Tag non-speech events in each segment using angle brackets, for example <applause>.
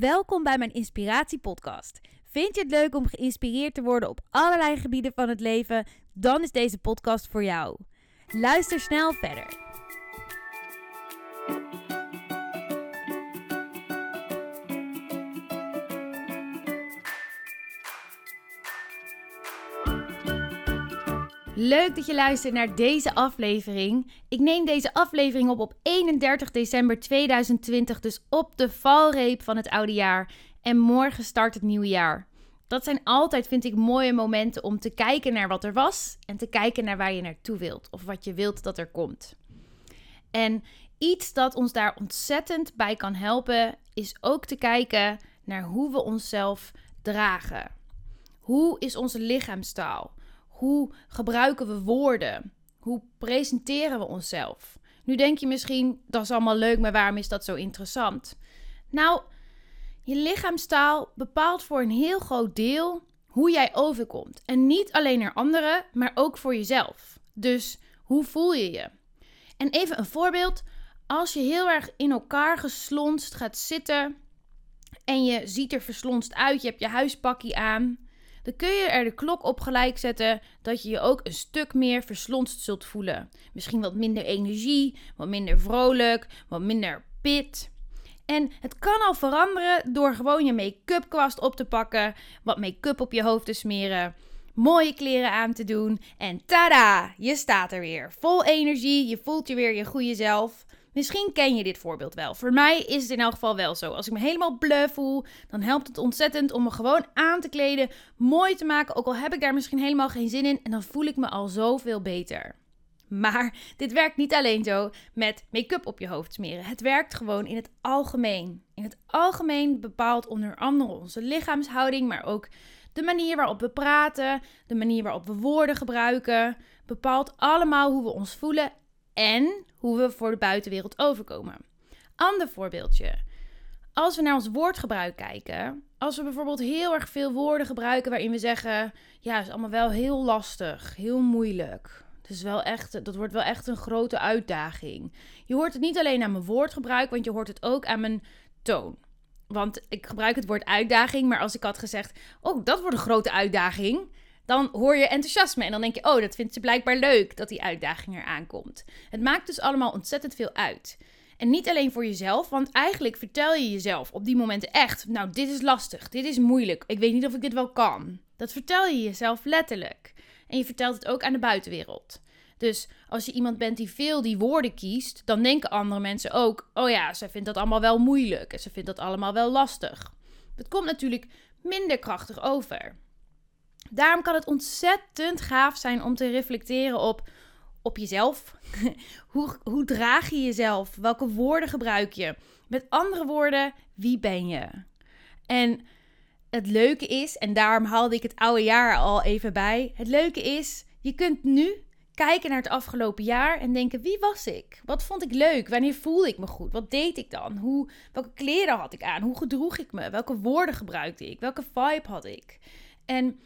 Welkom bij mijn Inspiratiepodcast. Vind je het leuk om geïnspireerd te worden op allerlei gebieden van het leven? Dan is deze podcast voor jou. Luister snel verder. Leuk dat je luistert naar deze aflevering. Ik neem deze aflevering op op 31 december 2020, dus op de valreep van het oude jaar. En morgen start het nieuwe jaar. Dat zijn altijd, vind ik, mooie momenten om te kijken naar wat er was en te kijken naar waar je naartoe wilt of wat je wilt dat er komt. En iets dat ons daar ontzettend bij kan helpen, is ook te kijken naar hoe we onszelf dragen. Hoe is onze lichaamstaal? Hoe gebruiken we woorden? Hoe presenteren we onszelf? Nu denk je misschien, dat is allemaal leuk, maar waarom is dat zo interessant? Nou, je lichaamstaal bepaalt voor een heel groot deel hoe jij overkomt. En niet alleen naar anderen, maar ook voor jezelf. Dus hoe voel je je? En even een voorbeeld. Als je heel erg in elkaar geslonst gaat zitten en je ziet er verslonst uit, je hebt je huispakkie aan, dan kun je er de klok op gelijk zetten dat je je ook een stuk meer verslonst zult voelen. Misschien wat minder energie, wat minder vrolijk, wat minder pit. En het kan al veranderen door gewoon je make-up kwast op te pakken, wat make-up op je hoofd te smeren, mooie kleren aan te doen en tada, je staat er weer. Vol energie, je voelt je weer je goede zelf. Misschien ken je dit voorbeeld wel. Voor mij is het in elk geval wel zo. Als ik me helemaal bleu voel, dan helpt het ontzettend om me gewoon aan te kleden, mooi te maken. Ook al heb ik daar misschien helemaal geen zin in, en dan voel ik me al zoveel beter. Maar dit werkt niet alleen zo met make-up op je hoofd smeren. Het werkt gewoon in het algemeen. In het algemeen bepaalt onder andere onze lichaamshouding, maar ook de manier waarop we praten, de manier waarop we woorden gebruiken, bepaalt allemaal hoe we ons voelen en hoe we voor de buitenwereld overkomen. Ander voorbeeldje. Als we naar ons woordgebruik kijken, als we bijvoorbeeld heel erg veel woorden gebruiken waarin we zeggen: ja, is allemaal wel heel lastig, heel moeilijk. Is wel echt, dat wordt wel echt een grote uitdaging. Je hoort het niet alleen aan mijn woordgebruik, want je hoort het ook aan mijn toon. Want ik gebruik het woord uitdaging, maar als ik had gezegd: oh, dat wordt een grote uitdaging, dan hoor je enthousiasme en dan denk je, oh, dat vindt ze blijkbaar leuk dat die uitdaging er aankomt. Het maakt dus allemaal ontzettend veel uit. En niet alleen voor jezelf, want eigenlijk vertel je jezelf op die momenten echt, nou, dit is lastig, dit is moeilijk, ik weet niet of ik dit wel kan. Dat vertel je jezelf letterlijk. En je vertelt het ook aan de buitenwereld. Dus als je iemand bent die veel die woorden kiest, dan denken andere mensen ook: oh ja, ze vindt dat allemaal wel moeilijk en ze vindt dat allemaal wel lastig. Het komt natuurlijk minder krachtig over. Daarom kan het ontzettend gaaf zijn om te reflecteren op, op jezelf. <laughs> hoe, hoe draag je jezelf? Welke woorden gebruik je? Met andere woorden, wie ben je? En het leuke is, en daarom haalde ik het oude jaar al even bij. Het leuke is, je kunt nu kijken naar het afgelopen jaar en denken: wie was ik? Wat vond ik leuk? Wanneer voelde ik me goed? Wat deed ik dan? Hoe, welke kleren had ik aan? Hoe gedroeg ik me? Welke woorden gebruikte ik? Welke vibe had ik? En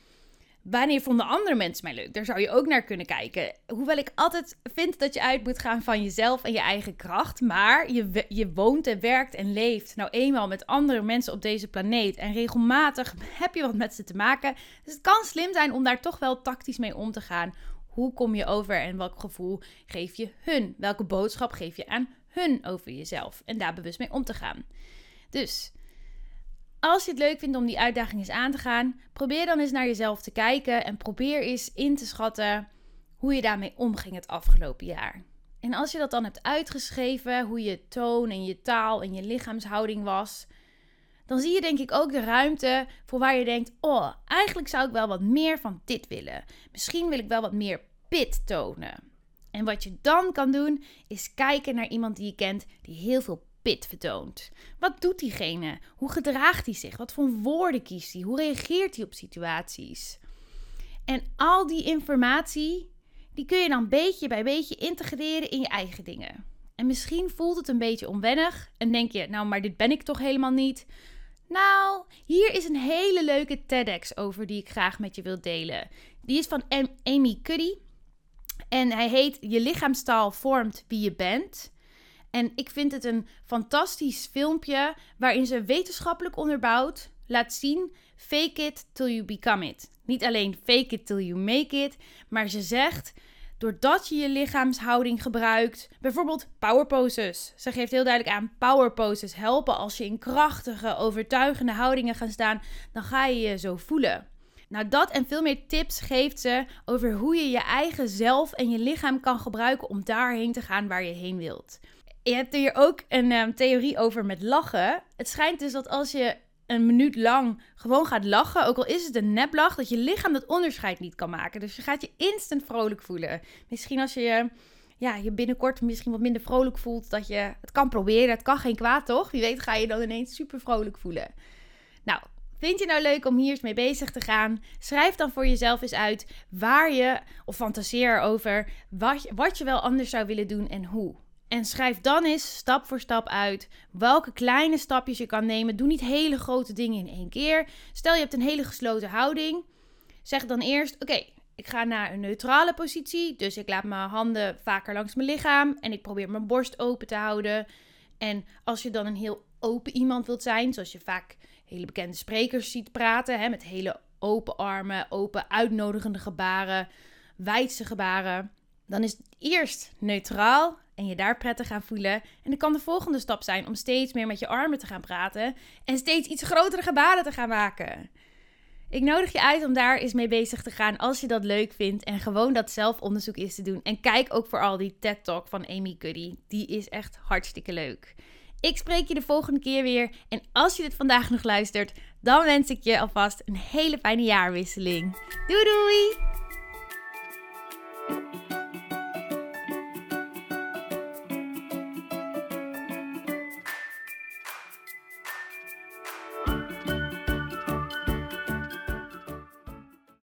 Wanneer vonden andere mensen mij leuk? Daar zou je ook naar kunnen kijken. Hoewel ik altijd vind dat je uit moet gaan van jezelf en je eigen kracht. Maar je, je woont en werkt en leeft nou eenmaal met andere mensen op deze planeet. En regelmatig heb je wat met ze te maken. Dus het kan slim zijn om daar toch wel tactisch mee om te gaan. Hoe kom je over en welk gevoel geef je hun? Welke boodschap geef je aan hun over jezelf? En daar bewust mee om te gaan. Dus als je het leuk vindt om die uitdaging eens aan te gaan, probeer dan eens naar jezelf te kijken en probeer eens in te schatten hoe je daarmee omging het afgelopen jaar. En als je dat dan hebt uitgeschreven, hoe je toon en je taal en je lichaamshouding was, dan zie je denk ik ook de ruimte voor waar je denkt: oh, eigenlijk zou ik wel wat meer van dit willen. Misschien wil ik wel wat meer pit tonen. En wat je dan kan doen, is kijken naar iemand die je kent die heel veel pit vertoont. Wat doet diegene? Hoe gedraagt hij zich? Wat voor woorden kiest hij? Hoe reageert hij op situaties? En al die informatie, die kun je dan beetje bij beetje integreren in je eigen dingen. En misschien voelt het een beetje onwennig en denk je, nou, maar dit ben ik toch helemaal niet. Nou, hier is een hele leuke TEDx over die ik graag met je wil delen. Die is van Amy Cuddy. En hij heet Je lichaamstaal vormt wie je bent. En ik vind het een fantastisch filmpje waarin ze wetenschappelijk onderbouwd laat zien: fake it till you become it. Niet alleen fake it till you make it, maar ze zegt doordat je je lichaamshouding gebruikt, bijvoorbeeld power poses. Ze geeft heel duidelijk aan power poses helpen als je in krachtige, overtuigende houdingen gaat staan, dan ga je je zo voelen. Nou, dat en veel meer tips geeft ze over hoe je je eigen zelf en je lichaam kan gebruiken om daarheen te gaan waar je heen wilt. Je hebt hier ook een um, theorie over met lachen. Het schijnt dus dat als je een minuut lang gewoon gaat lachen, ook al is het een neplach, dat je lichaam dat onderscheid niet kan maken. Dus je gaat je instant vrolijk voelen. Misschien als je je, ja, je binnenkort misschien wat minder vrolijk voelt, dat je het kan proberen. Het kan geen kwaad, toch? Wie weet ga je dan ineens super vrolijk voelen. Nou, Vind je nou leuk om hier eens mee bezig te gaan? Schrijf dan voor jezelf eens uit waar je, of fantaseer over wat, wat je wel anders zou willen doen en hoe. En schrijf dan eens stap voor stap uit welke kleine stapjes je kan nemen. Doe niet hele grote dingen in één keer. Stel je hebt een hele gesloten houding. Zeg dan eerst: Oké, ik ga naar een neutrale positie. Dus ik laat mijn handen vaker langs mijn lichaam. En ik probeer mijn borst open te houden. En als je dan een heel open iemand wilt zijn, zoals je vaak hele bekende sprekers ziet praten, hè, met hele open armen, open uitnodigende gebaren, wijdse gebaren, dan is het eerst neutraal en je daar prettig gaan voelen. En dan kan de volgende stap zijn om steeds meer met je armen te gaan praten en steeds iets grotere gebaren te gaan maken. Ik nodig je uit om daar eens mee bezig te gaan als je dat leuk vindt en gewoon dat zelfonderzoek is te doen. En kijk ook vooral die TED Talk van Amy Cuddy. Die is echt hartstikke leuk. Ik spreek je de volgende keer weer. En als je dit vandaag nog luistert, dan wens ik je alvast een hele fijne jaarwisseling. Doei doei!